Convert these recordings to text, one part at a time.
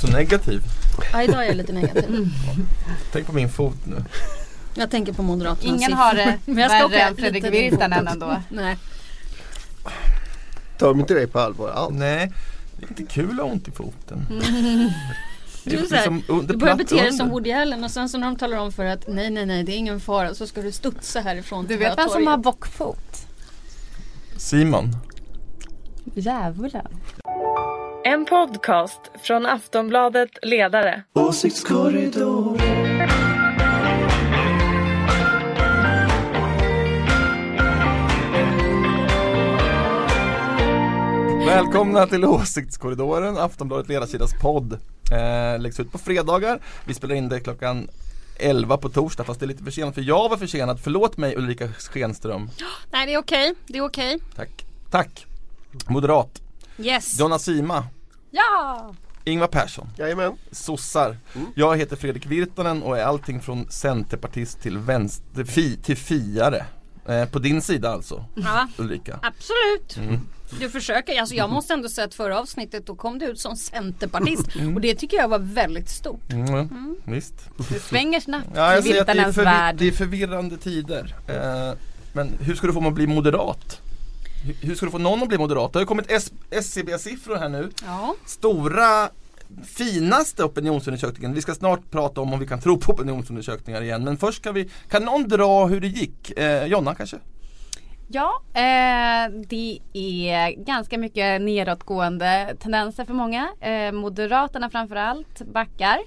Så negativ. Ja, idag är jag lite negativ. Tänk på min fot nu. Jag tänker på Moderaternas Ingen har det Men jag ska värre än Fredrik Virtanen ändå. Nej. Tar de inte dig på allvar alls? Nej, det är inte kul att ha ont i foten. Det Du, är är så här, liksom under- du börjar bete dig som. Woody Allen och sen så när de talar om för att nej nej nej det är ingen fara så ska du studsa härifrån Du vet vem som har bockfot? Simon. Djävulen. En podcast från Aftonbladet Ledare. Välkomna till Åsiktskorridoren, Aftonbladet Ledarsidas podd. Eh, läggs ut på fredagar. Vi spelar in det klockan 11 på torsdag fast det är lite försenat för jag var försenad. Förlåt mig Ulrika Schenström. Nej det är okej, det är okej. Tack. Tack. Moderat. Yes. Donna Sima. Ja! Ingvar Persson. Jajamän. Sossar. Jag heter Fredrik Virtanen och är allting från centerpartist till vänster, fi, till fiare. Eh, på din sida alltså, Ja, Ulrika. absolut. Mm. Du försöker, alltså jag måste ändå säga att förra avsnittet då kom du ut som centerpartist Mm. och det tycker jag var väldigt stort. Mm, Visst. Det svänger snabbt Ja, jag i Virtanens värld. det är förvirrande tider. Eh, men hur ska du få mig att bli moderat? Hur- ska du få någon att bli moderat? Det har ju kommit SCB-siffror här nu. Ja. Stora, finaste opinionsundersökningen. Vi ska snart prata om om vi kan tro på opinionsundersökningar igen. Men först ska vi, kan någon dra hur det gick? Eh, Jonna kanske? Ja, eh, det är ganska mycket nedåtgående tendenser för många. Eh, Moderaterna framförallt backar.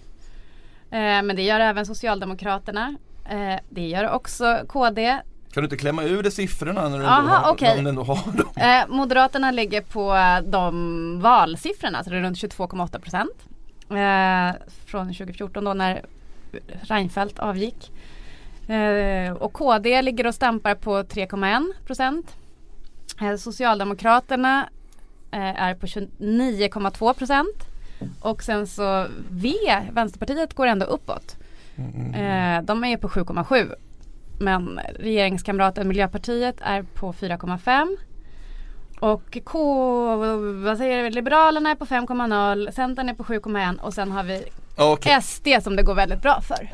Eh, men det gör även Socialdemokraterna. Eh, det gör också KD. Kan du inte klämma ur det siffrorna när du Aha, ändå har, du ändå har dem? Eh, Moderaterna ligger på de valsiffrorna, så det är runt 22,8 procent. Eh, från 2014 då när Reinfeldt avgick. Eh, och KD ligger och stampar på 3,1 procent. Eh, Socialdemokraterna eh, är på 29,2 procent. Och sen så V, Vänsterpartiet, går ändå uppåt. Eh, de är på 7,7. Men regeringskamraten Miljöpartiet är på 4,5. Och K, vad säger vi, Liberalerna är på 5,0, Centern är på 7,1 och sen har vi Okej. SD som det går väldigt bra för.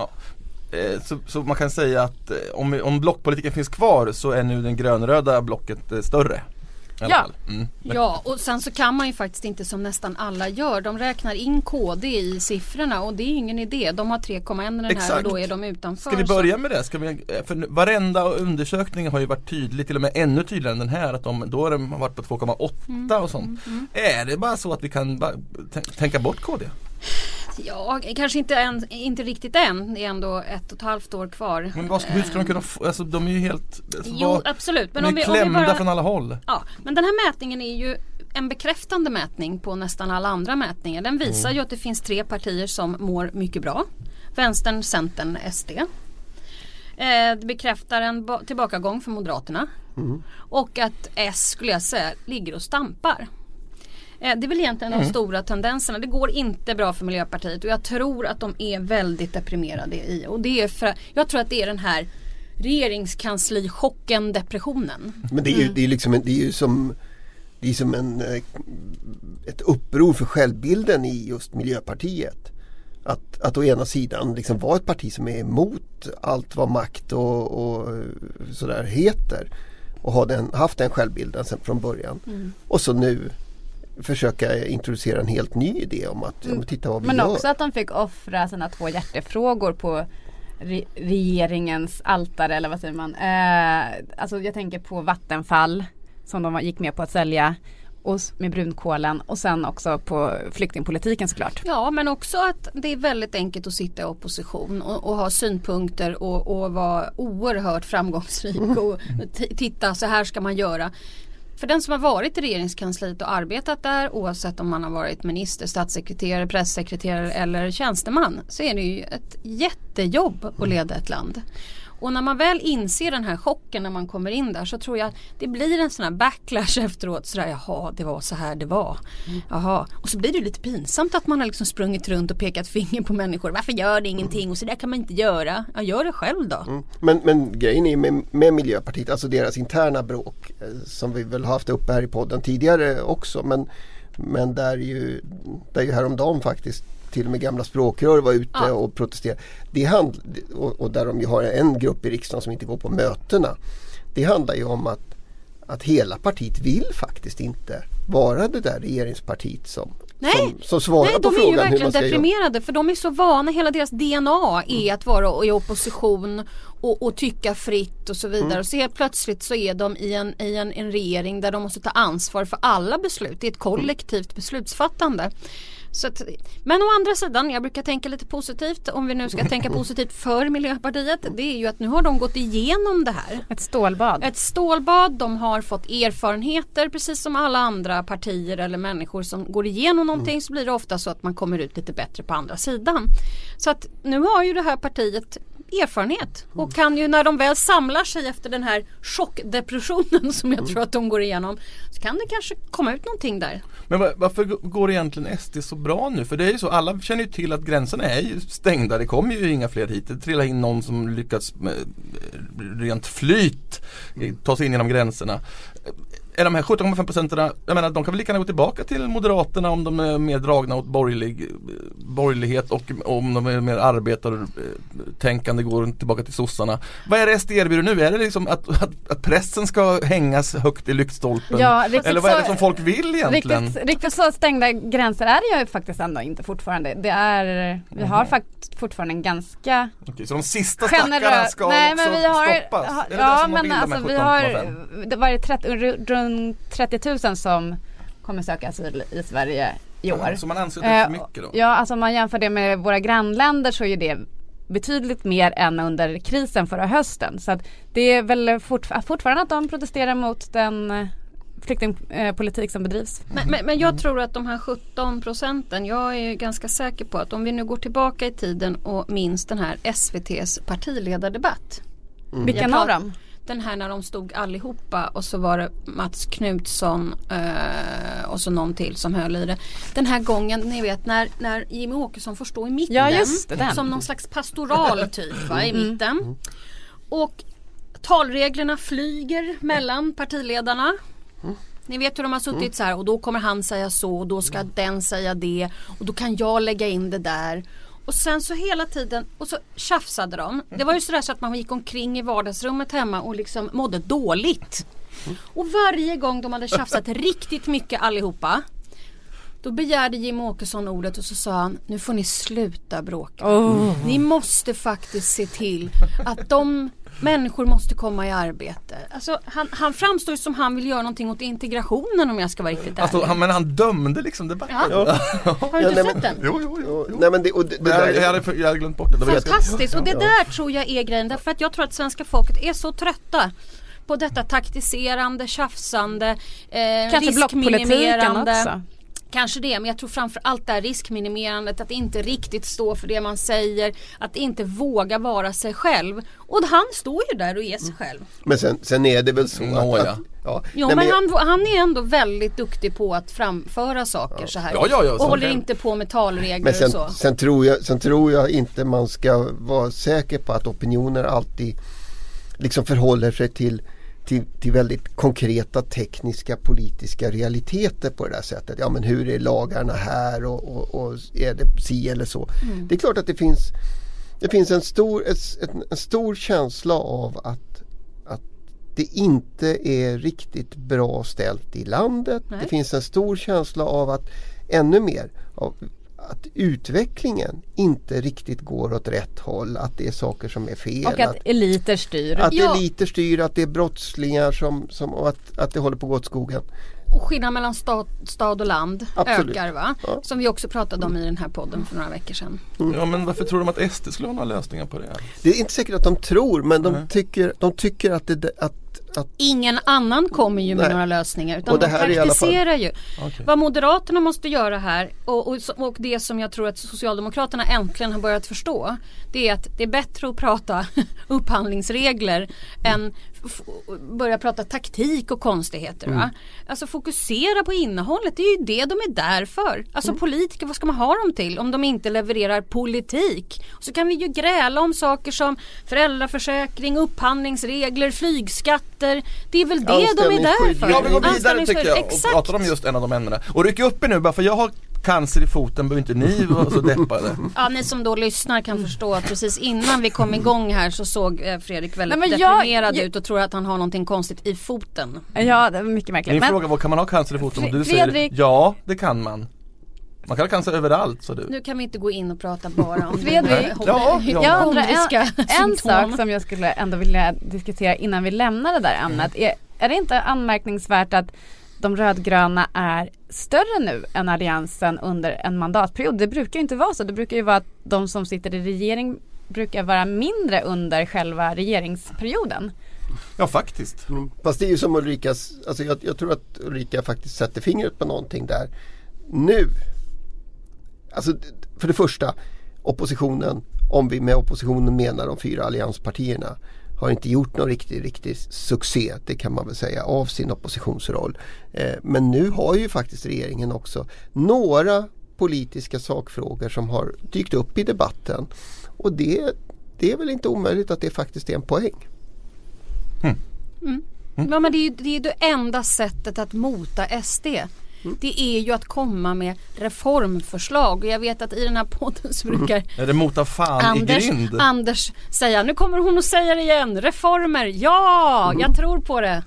Eh, Så, så man kan säga att eh, om, om blockpolitiken finns kvar så är nu den grönröda blocket eh, större. Ja. Mm. Ja och sen så kan man ju faktiskt inte som nästan alla gör. De räknar in KD i siffrorna och det är ingen idé. De har 3,1 i den här Exakt. och då är de utanför. Ska vi börja med det? Ska vi, för varenda undersökning har ju varit tydlig, till och med ännu tydligare än den här, att de, då har de varit på 2,8 och sånt. Är det bara så att vi kan tänka bort KD? Ja, kanske inte, än, inte riktigt än. Det är ändå ett och ett halvt år kvar. Men vad, hur ska de kunna få, alltså de är ju helt, alltså, Jo, vad, absolut. Men de är om vi, om klämda bara... från alla håll. Ja, men den här mätningen är ju en bekräftande mätning på nästan alla andra mätningar. Den visar Mm. ju att det finns tre partier som mår mycket bra. Vänstern, Centern, SD. Eh, det bekräftar en ba- tillbakagång för Moderaterna. Och att S skulle jag säga ligger och stampar. Eh, det är väl egentligen Mm. de stora tendenserna. Det går inte bra för Miljöpartiet och jag tror att de är väldigt deprimerade i. Och det är för, jag tror att det är den här regeringskanslichocken, depressionen. Men det är ju, det är liksom det är ju som, det är som en, eh, ett uppror för självbilden i just Miljöpartiet. Att, att å ena sidan liksom vara ett parti som är emot allt vad makt och, och sådär heter. Och ha den, haft den självbilden sen från början. Och så nu försöka introducera en helt ny idé om att ja, men titta vad vi Men gör. också att de fick offra sina två hjärtefrågor på re- regeringens altare eller vad säger man. Eh, alltså jag tänker på Vattenfall som de gick med på att sälja och med brunkolen och sen också på flyktingpolitiken såklart. Ja men också att det är väldigt enkelt att sitta i opposition och, och ha synpunkter och, och vara oerhört framgångsrik och t- titta så här ska man göra. För den som har varit i regeringskansliet och arbetat där oavsett om man har varit minister, statssekreterare, pressekreterare eller tjänsteman så är det ju ett jättejobb att leda ett land. Och när man väl inser den här chocken när man kommer in där så tror jag det blir en sån här backlash efteråt. Sådär, jaha, det var så här det var. Jaha. Och så blir det lite pinsamt att man har liksom sprungit runt och pekat finger på människor. Varför gör det ingenting? Och så där kan man inte göra. Ja, gör det själv då. Mm. Men, men grejen är med, med Miljöpartiet, alltså deras interna bråk eh, som vi väl haft uppe här i podden tidigare också men, men där ju, där ju häromdagen faktiskt till och med gamla språkrör var ute Ja. och protesterade. Det hand, och, och där de ju har en grupp i riksdagen som inte går på mötena. Det handlar ju om att, att hela partiet vill faktiskt inte vara det där regeringspartiet som, Nej. som, som svarar Nej, på de är ju verkligen göra. deprimerade för de är så vana, hela deras DNA är att vara i opposition och, och tycka fritt och så vidare. Mm. Och så helt plötsligt så är de i, en, i en, en regering där de måste ta ansvar för alla beslut. Det är ett kollektivt beslutsfattande. Att, men å andra sidan, jag brukar tänka lite positivt om vi nu ska tänka positivt för Miljöpartiet. Det är ju att nu har de gått igenom det här. Ett stålbad. Ett stålbad, de har fått erfarenheter precis som alla andra partier eller människor som går igenom någonting så blir det ofta så att man kommer ut lite bättre på andra sidan. Så att nu har ju det här partiet erfarenhet och kan ju när de väl samlar sig efter den här chockdepressionen som jag tror att de går igenom så kan det kanske komma ut någonting där. Men va- varför går egentligen SD så bra nu? För det är ju så, alla känner ju till att gränserna är ju stängda. Det kommer ju inga fler hit. Det trillar in någon som lyckats med eh, rent flyt eh, ta sig in genom gränserna. Är de här 17,5 procenten, jag menar de kan väl lika gärna gå tillbaka till Moderaterna om de är mer dragna åt borgerlig, borgerlighet och om de är mer arbetartänkande går tillbaka till sossarna. Vad är det SD erbjuder nu? Är det liksom att, att, att pressen ska hängas högt i lyktstolpen? Ja, Eller vad är det som folk vill egentligen? Riktigt, riktigt så stängda gränser är det ju faktiskt ändå inte fortfarande. Det är, vi har faktiskt fortfarande en ganska Okej, så de sista stackarna ska Nej men vi har, stoppas? ja men alltså vi har, 17,5? det var det 30, runt 30 000 som kommer söka asyl i Sverige i år. Ja, Så man anser att det är för Eh, mycket då? Ja, alltså om man jämför det med våra grannländer så är ju det betydligt mer än under krisen förra hösten. Så att det är väl fort, fortfarande att de protesterar mot den eh, flyktingpolitik som bedrivs. Men, men, men jag tror att de här 17 procenten, jag är ganska säker på att om vi nu går tillbaka i tiden och minns den här SVTs partiledardebatt. Vilken Jag av dem? Den här när de stod allihopa och så var det Mats Knutsson eh, och så någon till som höll i det. Den här gången, ni vet när, när Jimmy Åkesson får stå i mitten. Ja, just det, den. Som någon slags pastoral typ va, i mitten. Och talreglerna flyger mellan partiledarna. Ni vet hur de har suttit så här och då kommer han säga så och då ska den säga det och då kan jag lägga in det där. Och sen så hela tiden och så tjafsade de. Det var ju sådär så att man gick omkring i vardagsrummet hemma och liksom mådde dåligt. Och varje gång de hade tjafsat riktigt mycket allihopa då begärde Jim Åkesson ordet och så sa han nu får ni sluta bråka. Ni måste faktiskt se till att de människor måste komma i arbete. Alltså, han, han framstår som han vill göra någonting åt integrationen om jag ska vara riktigt ärlig. Alltså, han, men han dömde liksom debatten. Ja. Har du inte Ja, sett den? Jo, jo, jo. jo. Nej, men det, och det, det Men jag, hade, jag hade glömt bort det. Fantastiskt och det där tror jag är grejen därför att jag tror att svenska folket är så trötta på detta taktiserande, tjafsande, eh, Kanske blockpolitiken riskminimerande. också. Kanske det, men jag tror framför allt det här riskminimerandet, att inte riktigt stå för det man säger, att inte våga vara sig själv. Och han står ju där och är sig själv. men sen, sen är det väl så Nåja. att, att ja. Jo Nej, men jag- han, han är ändå väldigt duktig på att framföra saker så här. Ja, ja, ja, och håller kan- inte på med talregler Men sen, och så. sen, tror jag, sen tror jag inte man ska vara säker på att opinioner alltid liksom förhåller sig till, till, till väldigt konkreta tekniska politiska realiteter på det där sättet. Ja men hur är lagarna här och, och, och är det si eller så. Mm. Det är klart att det finns, det finns en, stor, en, en stor känsla av att, att det inte är riktigt bra ställt i landet. Nej. Det finns en stor känsla av att ännu mer av att utvecklingen inte riktigt går åt rätt håll. Att det är saker som är fel. Och att eliter styr. att Ja. eliter styr, att det är brottslingar som, som, och att, att det håller på att gå åt skogen. Och skillnaden mellan stad, stad och land Absolut. ökar va? Ja. Som vi också pratade om i den här podden för några veckor sedan. Ja, men varför tror de att SD skulle ha några lösningar på det? Det är inte säkert att de tror men de Nej. tycker, de tycker att, det, att, att Ingen annan kommer ju med Nej. några lösningar utan Och det de alla fall- praktiserar ju. Okej. Vad Moderaterna måste göra här och, och, och det som jag tror att Socialdemokraterna äntligen har börjat förstå det är att det är bättre att prata upphandlingsregler än f- börja prata taktik och konstigheter. Va? Alltså fokusera på innehållet, det är ju det de är där för. Alltså politiker, vad ska man ha dem till om de inte levererar politik? Så kan vi ju gräla om saker som föräldraförsäkring, upphandlingsregler, flygskatter. Det är väl det de är där för. Ja vi går vidare tycker jag och pratar om just en av de ämnena. Och ryck upp er nu bara för jag har cancer i foten behöver inte ni vara så deppade. Ja ni som då lyssnar kan förstå att precis innan vi kom igång här så såg eh, Fredrik väldigt Nej, deprimerad jag- ut och tror att han har någonting konstigt i foten. Ja, det var mycket märkligt. Min Men fråga var, kan man ha cancer i foten? Och du säger Fredrik- ja, det kan man. Man kan ha cancer överallt, sa du. Nu kan vi inte gå in och prata bara om Fredrik, det. ja, ja. jag undrar en, en sak som jag skulle ändå vilja diskutera innan vi lämnar det där ämnet. Är, är det inte anmärkningsvärt att de rödgröna är större nu än alliansen under en mandatperiod? Det brukar ju inte vara så. Det brukar ju vara att de som sitter i regering brukar vara mindre under själva regeringsperioden. Ja, faktiskt. Mm. Fast det är ju som Ulrikas, alltså jag, jag tror att Ulrika faktiskt sätter fingret på någonting där. Nu, alltså för det första, oppositionen, om vi med oppositionen menar de fyra allianspartierna, har inte gjort någon riktig, riktig succé, det kan man väl säga, av sin oppositionsroll. Eh, men nu har ju faktiskt regeringen också några politiska sakfrågor som har dykt upp i debatten. Och det, det är väl inte omöjligt att det faktiskt är en poäng. Ja men det är ju det, är det enda sättet att mota SD. Det är ju att komma med reformförslag. Och jag vet att i den här podden så brukar Är det mota fan Anders, i grind? Anders säga, nu kommer hon att säga det igen, reformer, ja, jag tror på det.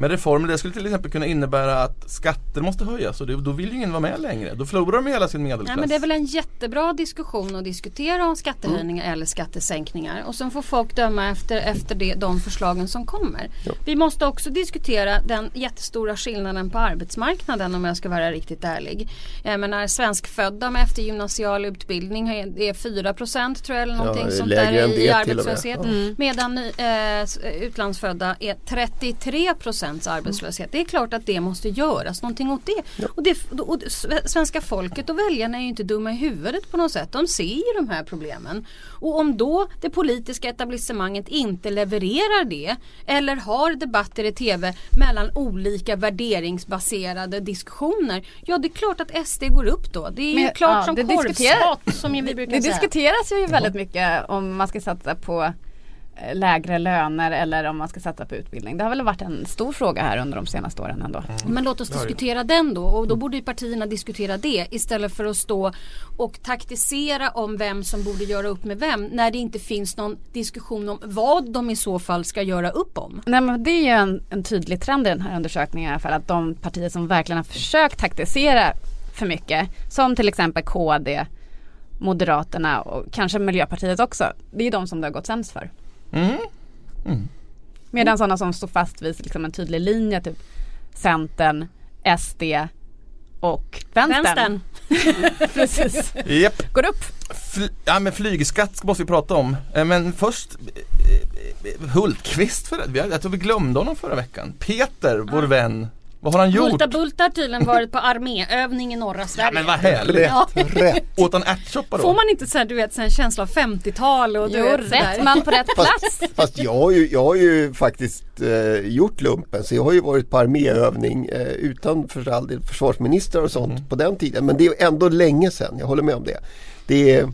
Men reformer, det skulle till exempel kunna innebära att skatter måste höjas och det, då vill ju ingen vara med längre. Då förlorar de hela sin medelklass. Nej, men det är väl en jättebra diskussion att diskutera om skattehöjningar eller skattesänkningar. Och sen får folk döma efter, efter det, de förslagen som kommer. Vi måste också diskutera den jättestora skillnaden på arbetsmarknaden om jag ska vara riktigt ärlig. Jag menar svenskfödda med eftergymnasial utbildning är är 4 procent tror jag eller någonting Ja, sånt där i och med. arbetslöshet. Ja. Medan eh, utlandsfödda är 33 procents arbetslöshet. Det är klart att det måste göras någonting åt det. Och, det och sve- svenska folket och väljarna är ju inte dumma i huvudet på något sätt. De ser ju de här problemen. Och om då det politiska etablissemanget inte levererar det eller har debatter i tv mellan olika värderingsbaserade diskussioner. Ja det är klart att SD går upp då. Det är ju Men, klart ja, som det korvspat som vi brukar Det säga. diskuteras ju väldigt mycket om man ska satsa på lägre löner eller om man ska satsa på utbildning. Det har väl varit en stor fråga här under de senaste åren ändå. Men låt oss diskutera den då och då borde ju partierna diskutera det istället för att stå och taktisera om vem som borde göra upp med vem när det inte finns någon diskussion om vad de i så fall ska göra upp om. Nej, men det är ju en, en tydlig trend i den här undersökningen i alla fall att de partier som verkligen har försökt taktisera för mycket som till exempel KD, Moderaterna och kanske Miljöpartiet också. Det är de som det har gått sämst för. Mm. Medan sådana som står fast vid liksom en tydlig linje, typ Centern, SD och Vänstern. Vänstern. Precis. Japp. Går upp. Fly, ja men flygskatt måste vi prata om. Eh, Men först eh, eh, Hultqvist, för, jag tror vi glömde honom förra veckan. Peter, vår vän. Vad har han gjort? Hulta Bulta har tydligen varit på arméövning i norra Sverige. Ja men vad härligt. Ja. rätt. Åt han ärtsoppa då? Får man inte så här, du vet, så en känsla av 50-tal och du Jo, vet, rätt man på rätt plats. Fast jag har ju, jag har ju faktiskt eh, gjort lumpen så jag har ju varit på arméövning eh, utan för all del försvarsministrar och sånt på den tiden. Men det är ändå länge sedan, jag håller med om det. Det är,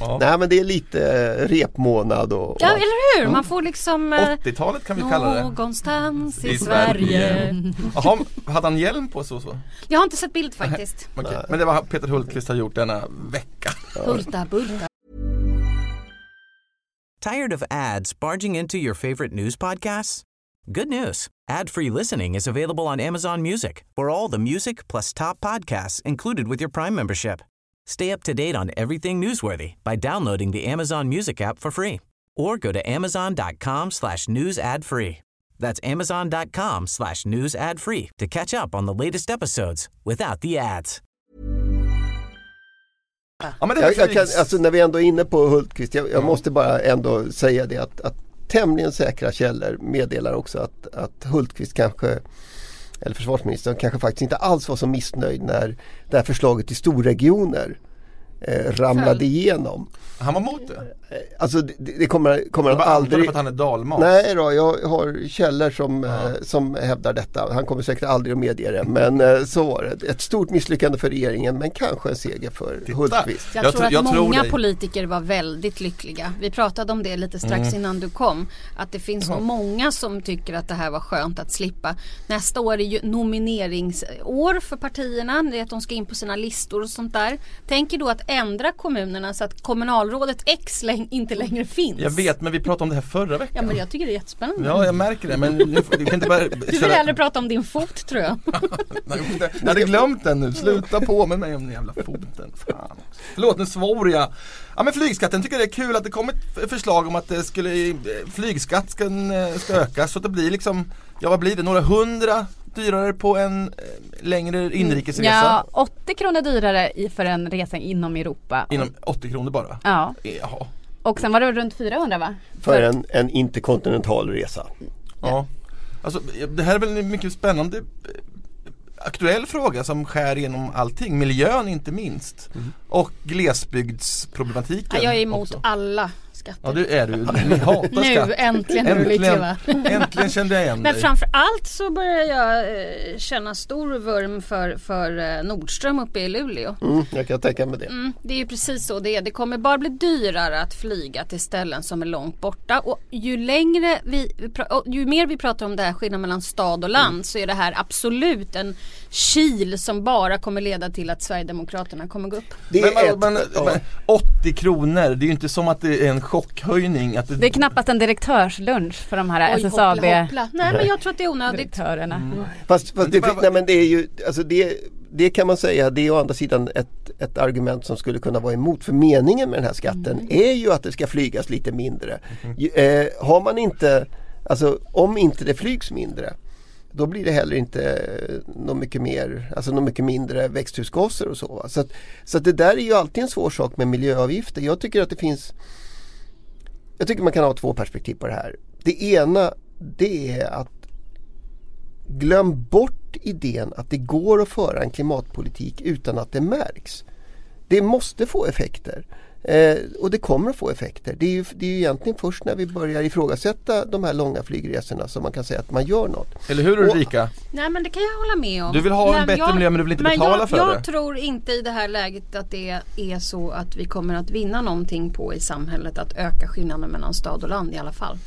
Ja. nej, men det är lite eh, repmånad och, och Ja eller hur, man får liksom eh, 80-talet kan vi kalla det. någonstans i, I Sverige. Jaha, hade han hjälm på sig och så? Jag har inte sett bild faktiskt. Okej. Men det var Peter Hultqvist har gjort denna vecka. Hulta Bulta. Tired of ads barging into your favorite news podcasts? Good news. Ad-free listening is available on Amazon Music for all the music plus top podcasts included with your Prime membership. Stay up to date on everything newsworthy by downloading the Amazon Music app for free or go to amazon.com slash news ad free. That's amazon.com slash news ad free to catch up on the latest episodes without the ads. Ja men det Jag, jag kan, alltså när vi ändå är inne på Hultqvist, jag, jag måste bara ändå säga det att, att tämligen säkra källor meddelar också att, att Hultqvist kanske eller försvarsministern kanske faktiskt inte alls var så missnöjd när det här förslaget till storregioner eh, ramlade Föll. igenom. Han var emot det. Eh, Alltså det, det kommer, kommer Jag han det aldrig för att han är dalmas. Nej då, jag har källor som, Ja. eh, som hävdar detta. Han kommer säkert aldrig att medge det. Men eh, så var det. Ett stort misslyckande för regeringen men kanske en seger för Titta. Hultqvist. Jag, Jag tror tro- att jag tror många dig. politiker var väldigt lyckliga. Vi pratade om det lite strax Mm. innan du kom. Att det finns nog många som tycker att det här var skönt att slippa. Nästa år är ju nomineringsår för partierna. Det är att de ska in på sina listor och sånt där. Tänker då att ändra kommunerna så att kommunalrådet X inte längre finns. Jag vet men vi pratade om det här förra Ja veckan. men jag tycker det är jättespännande. Ja jag märker det men nu vi kan inte bara Du vill hellre prata om din fot tror jag. Nej, Jag hade glömt den nu, sluta på med mig om den jävla foten. Fan. Förlåt nu svor jag. Ja men flygskatten tycker det är kul att det kommer ett förslag om att det skulle, eh, flygskatt ska, eh, ska ökas så att det blir liksom, ja vad blir det, några hundra dyrare på en eh, längre inrikesresa. Ja, 80 kronor dyrare för en resa inom Europa. Inom 80 kronor bara. Ja, Jaha. och sen var det runt 400 va? För en, en interkontinental resa. Ja. Alltså, det här är väl en mycket spännande eh, aktuell fråga som skär igenom allting. Miljön inte minst. Och glesbygdsproblematiken. Ja, jag är emot också. alla skatter. Ja du är du. Ni hatar nu skatt. äntligen va? äntligen kände jag igen Men dig. framför allt så börjar jag eh, känna stor vurm för, för eh, Nordström uppe i Luleå. Mm, jag kan tänka mig det. Mm, det är ju precis så det är. Det kommer bara bli dyrare att flyga till ställen som är långt borta. Och ju längre vi, ju mer vi pratar om det här skillnaden mellan stad och land så är det här absolut en kil som bara kommer leda till att Sverigedemokraterna kommer gå upp. Det Men, är men, ett, men, ja. men 80 kronor, det är ju inte som att det är en chockhöjning. Att det, Det är knappast en direktörslunch för de här Oj, hoppla, hoppla. SSAB-direktörerna. Nej men jag tror att det är onödigt. Fast, fast det nej, men det är ju, alltså det, det kan man säga, det är å andra sidan ett, ett argument som skulle kunna vara emot. För meningen med den här skatten är ju att det ska flygas lite mindre. Ju- Eh, har man inte, alltså om inte det flygs mindre då blir det heller inte eh, något mycket mer, alltså något mycket mindre växthusgaser och så. Va? Så, att, så att det där är ju alltid en svår sak med miljöavgifter. Jag tycker att det finns jag tycker man kan ha två perspektiv på det här. Det ena det är att glöm bort idén att det går att föra en klimatpolitik utan att det märks. Det måste få effekter. Eh, och det kommer att få effekter. Det är, ju, det är ju egentligen först när vi börjar ifrågasätta de här långa flygresorna som man kan säga att man gör något. Eller hur Ulrika? Nej men det kan jag hålla med om. Du vill ha en bättre miljö, men du vill inte betala jag, för jag det. tror inte i det här läget att det är så att vi kommer att vinna någonting på i samhället att öka skillnaden mellan stad och land i alla fall.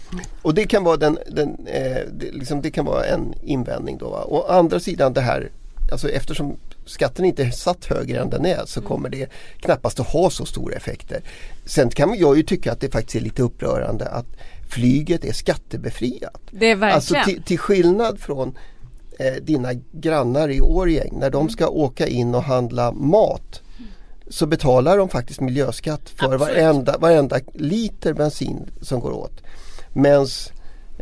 Och det kan vara, den, den, eh, det, liksom, det kan vara en invändning då. Va? Å andra sidan det här, alltså eftersom skatten inte är satt högre än den är så kommer det knappast att ha så stora effekter. Sen kan jag ju tycka att det faktiskt är lite upprörande att flyget är skattebefriat. Det är verkligen. Alltså till, till skillnad från eh, dina grannar i Årjäng när de ska åka in och handla mat så betalar de faktiskt miljöskatt för Absolut. varenda, varenda liter bensin som går åt. Medan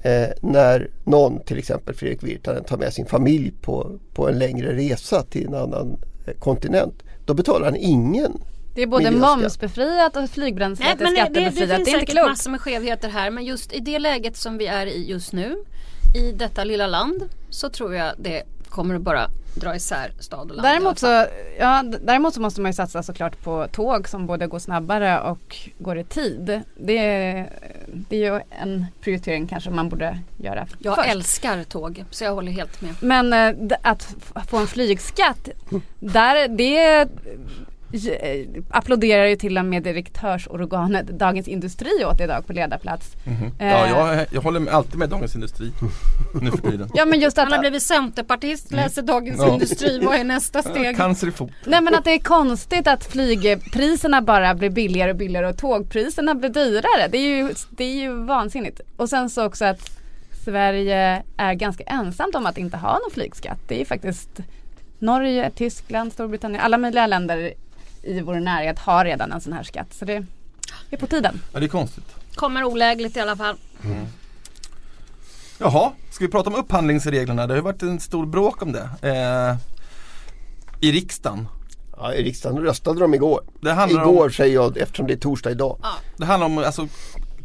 eh, när någon, till exempel Fredrik Virtanen, tar med sin familj på, på en längre resa till en annan eh, kontinent, då betalar han ingen det är både momsbefriat och flygbränslet Nej, är men det, det, skattebefriat. det Det, finns är inte säkert massor med skevheter här men just i det läget som vi är i just nu i detta lilla land så tror jag det kommer att bara dra isär stad och land. Däremot så, ja, däremot så måste man ju satsa såklart på tåg som både går snabbare och går i tid. Det är, det är ju en prioritering kanske man borde göra Jag först. älskar tåg så jag håller helt med. Men eh, att få en flygskatt, där, det applåderar ju till och med direktörsorganet Dagens Industri åt idag på ledarplats. Ja, Eh, jag, jag håller med- alltid med Dagens Industri nu för tiden. Ja men just att, Han har blivit centerpartist, läser Dagens Ja. Industri. Vad är nästa steg? Cancer i fot. nej men att det är konstigt att flygpriserna bara blir billigare och billigare och tågpriserna blir dyrare. Det är ju, det är ju vansinnigt. Och sen så också att Sverige är ganska ensamt om att inte ha någon flygskatt. Det är ju faktiskt Norge, Tyskland, Storbritannien, alla möjliga länder i vår närhet har redan en sån här skatt. Så det är på tiden. Ja, det är konstigt. Kommer olägligt i alla fall. Jaha, ska vi prata om upphandlingsreglerna? Det har ju varit en stor bråk om det. Eh, I riksdagen. Ja, I riksdagen röstade de igår. Det handlar Igår om, säger jag eftersom det är torsdag idag. det handlar om alltså,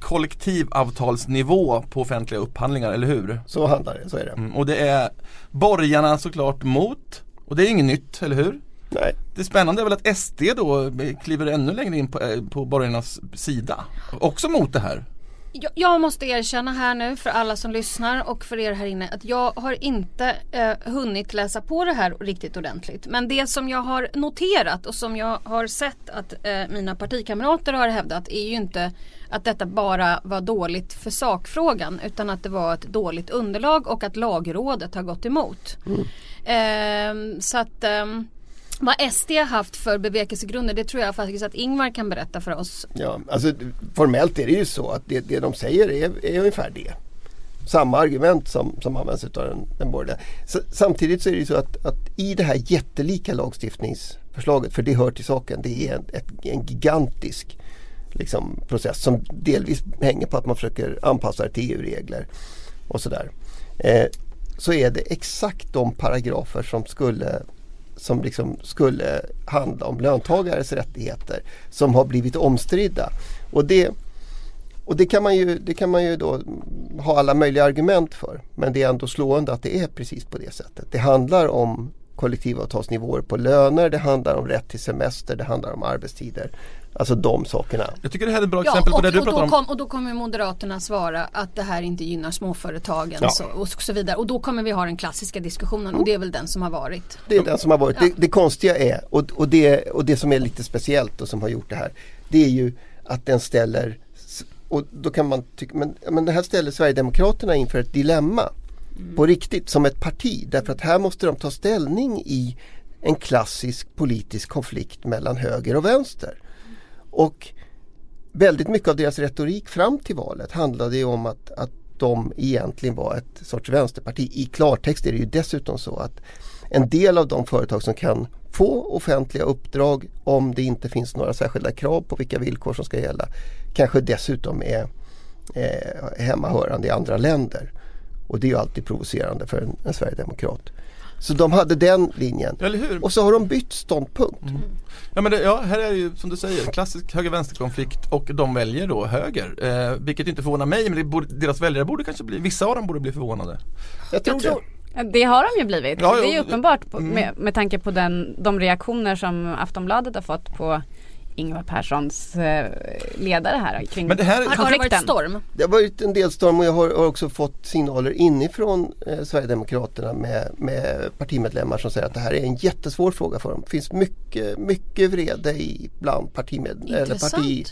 kollektivavtalsnivå på offentliga upphandlingar, eller hur? Så handlar det, så är det. Mm, och det är borgarna såklart mot. Och det är inget nytt, eller hur? Nej. Det spännande är väl att SD då kliver ännu längre in på, eh, på borgarnas sida. Också mot det här. Jag, jag måste erkänna här nu för alla som lyssnar och för er här inne att jag har inte eh, hunnit läsa på det här riktigt ordentligt. Men det som jag har noterat och som jag har sett att eh, mina partikamrater har hävdat är ju inte att detta bara var dåligt för sakfrågan utan att det var ett dåligt underlag och att lagrådet har gått emot. Ehm, så att ehm, vad SD har haft för bevekelsegrunder det tror jag faktiskt att Ingvar kan berätta för oss. Ja, alltså formellt är det ju så att det, det de säger är, är ungefär det. Samma argument som, som används av den, den borgerliga. Samtidigt så är det ju så att, att i det här jättelika lagstiftningsförslaget, för det hör till saken, det är en, ett, en gigantisk liksom, process som delvis hänger på att man försöker anpassa det till EU-regler och sådär. Eh, så är det exakt de paragrafer som skulle som liksom skulle handla om löntagares rättigheter som har blivit omstridda. Och det, och det kan man ju, det kan man ju då ha alla möjliga argument för. Men det är ändå slående att det är precis på det sättet. Det handlar om kollektivavtalsnivåer på löner, det handlar om rätt till semester, det handlar om arbetstider. Alltså de sakerna. Jag tycker det här är ett bra Ja, exempel på och, det du pratar då om. kom, och då kommer Moderaterna svara att det här inte gynnar småföretagen Ja. så, och så vidare. Och då kommer vi ha den klassiska diskussionen och det är väl den som har varit. Det är den som har varit. Det, det konstiga är och, och, det, och det som är lite speciellt och som har gjort det här. Det är ju att den ställer och då kan man tycka, men, men det här ställer Sverigedemokraterna inför ett dilemma. På riktigt, som ett parti. Därför att här måste de ta ställning i en klassisk politisk konflikt mellan höger och vänster. Och väldigt mycket av deras retorik fram till valet handlade ju om att, att de egentligen var ett sorts vänsterparti. I klartext är det ju dessutom så att en del av de företag som kan få offentliga uppdrag om det inte finns några särskilda krav på vilka villkor som ska gälla kanske dessutom är eh, hemmahörande i andra länder. Och det är ju alltid provocerande för en, en sverigedemokrat. Så de hade den linjen. Eller hur? Och så har de bytt ståndpunkt. Ja men det, ja, här är det ju som du säger klassisk höger-vänster-konflikt och de väljer då höger. Eh, vilket inte förvånar mig men det borde, deras väljare borde kanske bli, vissa av dem borde bli förvånade. Jag tror, Jag tror, det. Det har de ju blivit. Ja, det är ju uppenbart på, mm. med, med tanke på den, de reaktioner som Aftonbladet har fått på Ingvar Perssons eh, ledare här kring Men det här, har, har det varit konflikten. storm? Det har varit en del storm och jag har, har också fått signaler inifrån eh, Sverigedemokraterna med, med partimedlemmar som säger att det här är en jättesvår fråga för dem. Det finns mycket, mycket vrede i bland partimed, eller Intressant. parti,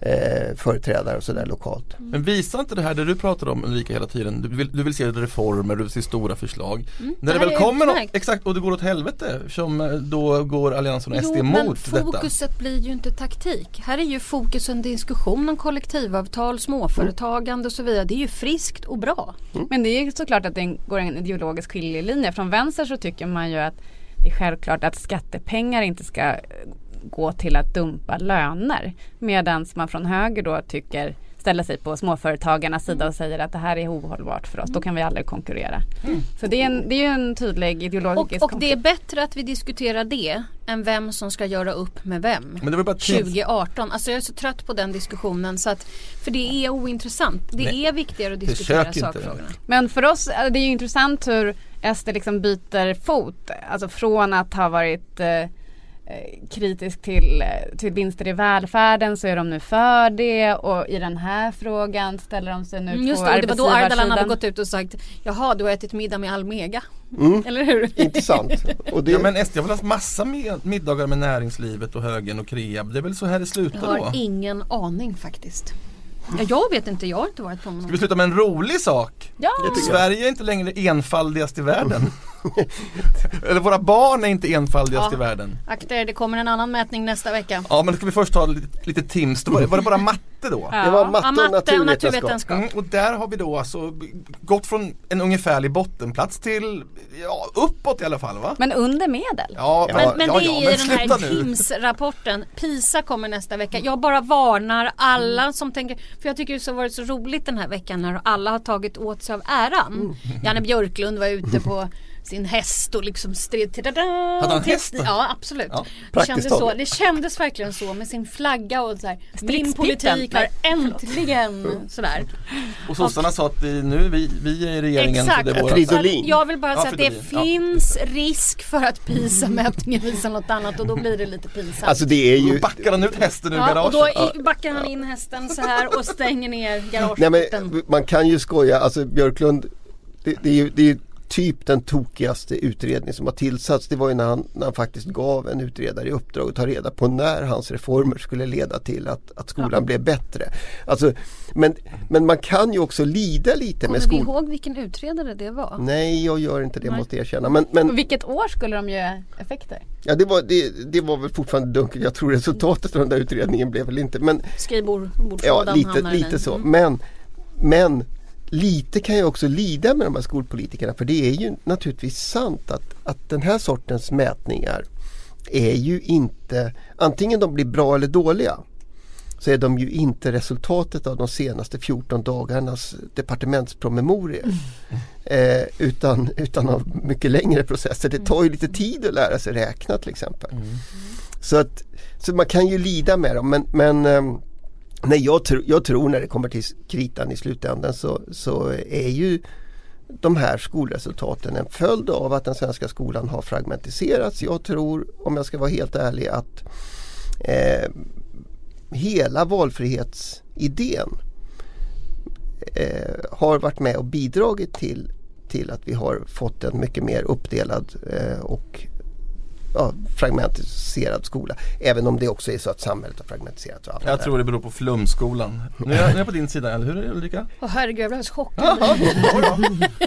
eh, företrädare och sådär lokalt. Men visar inte det här det du pratar om Ulrika hela tiden? Du vill, du vill se reformer, du vill se stora förslag. När det det väl är kommer något, exakt och det går åt helvete som eh, då går Alliansen och SD Jo, men emot detta. fokuset blir ju inte taktik. Här är ju fokus en diskussion om kollektivavtal, småföretagande och så vidare. Det är ju friskt och bra. Men det är ju såklart att det går en ideologisk skiljelinje. Från vänster så tycker man ju att det är självklart att skattepengar inte ska gå till att dumpa löner. Medan man från höger då tycker ställer sig på småföretagarnas sida och säger att det här är ohållbart för oss. Då kan vi aldrig konkurrera. Så det är, en, det är ju en tydlig ideologisk Och, och det är bättre att vi diskuterar det än vem som ska göra upp med vem. Men det var bara tre- 2018. Alltså jag är så trött på den diskussionen. Så att, för det är ointressant. Det Nej, är viktigare att diskutera sakfrågorna. Men för oss, eh, det är ju intressant hur SD liksom byter fot. Alltså från att ha varit eh, kritisk till, eh, till vinster i välfärden så är de nu för det och i den här frågan ställer de sig nu Mm, på Just det, och det var då Ardalan hade gått ut och sagt Jaha, du har ätit middag med Almega. Mm. Eller hur? Intressant. Och det, Ja men SD har väl haft massa med, middagar med näringslivet och högern och Kreab. Det är väl så här det Jag slutar har då? ingen aning faktiskt. Ja, jag vet inte, jag har inte varit på någon. Ska vi sluta med en rolig sak? Ja, Sverige är inte längre enfaldigast i världen. Eller våra barn är inte enfaldigast Ja. i världen. Akta er, det kommer en annan mätning nästa vecka. Ja men då ska vi först ta lite, lite Tims. Då var, det, var det bara matte då? det var matte Ja, och matte och naturvetenskap. naturvetenskap. Mm, och där har vi då alltså gått från en ungefärlig bottenplats till ja, uppåt i alla fall va? men under medel. Ja, Men- Men, ja, men ja, det är ja, i den här nu. TIMS-rapporten. PISA kommer nästa vecka. Jag bara varnar alla som tänker, för jag tycker det har varit så roligt den här veckan när alla har tagit åt sig av äran. Mm. Janne Björklund var ute på sin häst och liksom stred till Hade han häst då? Ja absolut. Ja, det, kändes så, det kändes verkligen så med sin flagga och så här, Min politik har Nej, äntligen sådär. Och sossarna sa att vi, nu är vi, vi är i regeringen Exakt. så det är våra Fridolin. Jag vill bara Ja, säga att det Fridolin, ja. finns risk för att PISA-mätningen visar något annat och då blir det lite pinsamt. Alltså det är Då ju backar han ut hästen ur ja, och garaget. då i- backar han in hästen så här och stänger ner Nej garageporten. men man kan ju skoja, alltså Björklund det, det är ju det är ju typ den tokigaste utredning som har tillsatts. Det var ju när han, när han faktiskt gav en utredare i uppdrag att ta reda på när hans reformer skulle leda till att, att skolan blev bättre. Alltså, men, men man kan ju också lida lite med Kommer vi skol... ihåg vilken utredare det var? Nej jag gör inte det Nej. måste jag erkänna. Men, men vilket år skulle de ge effekter? ja, det, var, det, det var väl fortfarande dunkelt. Jag tror resultatet av den där utredningen blev väl inte men Ja, Skrivbordslådan lite, lite så. Mm. Men, men lite kan jag också lida med de här skolpolitikerna för det är ju naturligtvis sant att, att den här sortens mätningar är ju inte, antingen de blir bra eller dåliga så är de ju inte resultatet av de senaste 14 dagarnas departementspromemorior. Eh, utan, utan av mycket längre processer. Det tar ju lite tid att lära sig räkna till exempel. Så, att, så man kan ju lida med dem men, men ehm, Nej, jag, tr- jag tror när det kommer till kritan i slutändan så, så är ju de här skolresultaten en följd av att den svenska skolan har fragmentiserats. Jag tror, om jag ska vara helt ärlig, att eh, hela valfrihetsidén eh, har varit med och bidragit till, till att vi har fått en mycket mer uppdelad eh, och ja, fragmentiserad skola. Även om det också är så att samhället har fragmentiserats. och allt det Jag tror det beror på flumskolan. Nu är jag, nu är jag på din sida, eller hur Ulrika? Åh herregud jag blev alldeles chockad.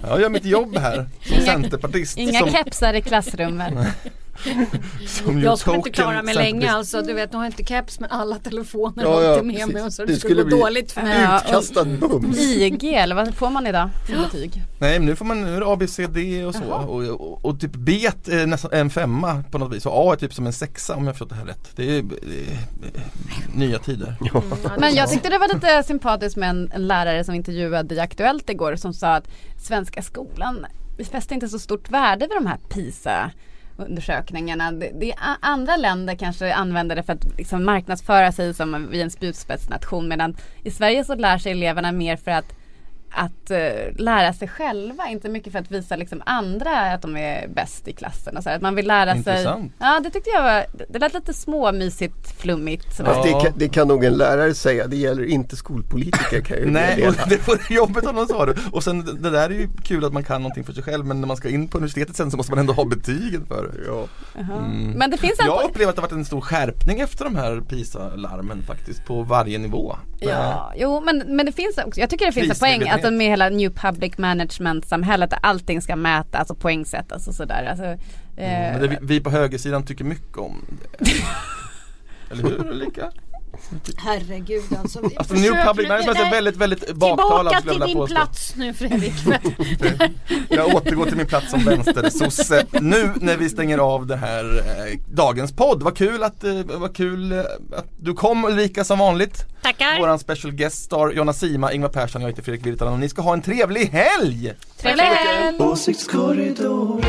Jag gör mitt jobb här som Inga- centerpartist. Inga som, kepsar i klassrummet. som Jag skulle inte klara mig länge alltså. Du vet, nu har jag inte keps men alla telefoner Ja, har ja, inte med precis. mig och så Det det skulle gå skulle bli- dåligt för mig. Ja, Utkastad mums. IG, eller vad får man idag för betyg? Nej men nu får man, nu är det A, B, C, D och så och, och, och typ B är nästan en femma på något vis och A är typ som en sexa om jag förstått det här rätt. Det är, det är nya tider. Ja, det Men jag tyckte det var lite sympatiskt med en, en lärare som intervjuade i Aktuellt igår som sa att svenska skolan, vi fäster inte så stort värde vid de här PISA undersökningarna. Det, det andra länder kanske använder det för att liksom marknadsföra sig som vi är en spjutspetsnation medan i Sverige så lär sig eleverna mer för att att eh, lära sig själva, inte mycket för att visa liksom andra att de är bäst i klassen. Och så här. Att man vill lära Intressant. sig. Ja det tyckte jag var, det lät lite småmysigt, flummigt. Fast det, Ja. kan, det kan nog en lärare säga, det gäller inte skolpolitiker kan jag ju Nej, och det vore jobbigt om de sa det. Och sen det där är ju kul att man kan någonting för sig själv men när man ska in på universitetet sen så måste man ändå ha betygen för det. Ja. Mm. Men det finns en Jag upplever att det har varit en stor skärpning efter de här PISA-larmen faktiskt på varje nivå. Ja, jo men, men det finns också, jag tycker det finns en poäng att med hela New Public Management-samhället där allting ska mätas och poängsättas och sådär. Alltså, eh, Men det vi, vi på högersidan tycker mycket om det. Eller hur Ulrika? Herregud alltså. Alltså New Public Management är väldigt, väldigt baktalad Tillbaka till din påstå. plats nu Fredrik. Jag återgår till min plats som vänstersosse nu när vi stänger av det här eh, dagens podd. Vad kul att, eh, vad kul eh, att du kom Ulrika som vanligt. Tackar. Våran special guest star Jonna Sima, Ingvar Persson, jag heter Fredrik Virtanen och ni ska ha en trevlig helg! trevlig helg! Åsiktskorridor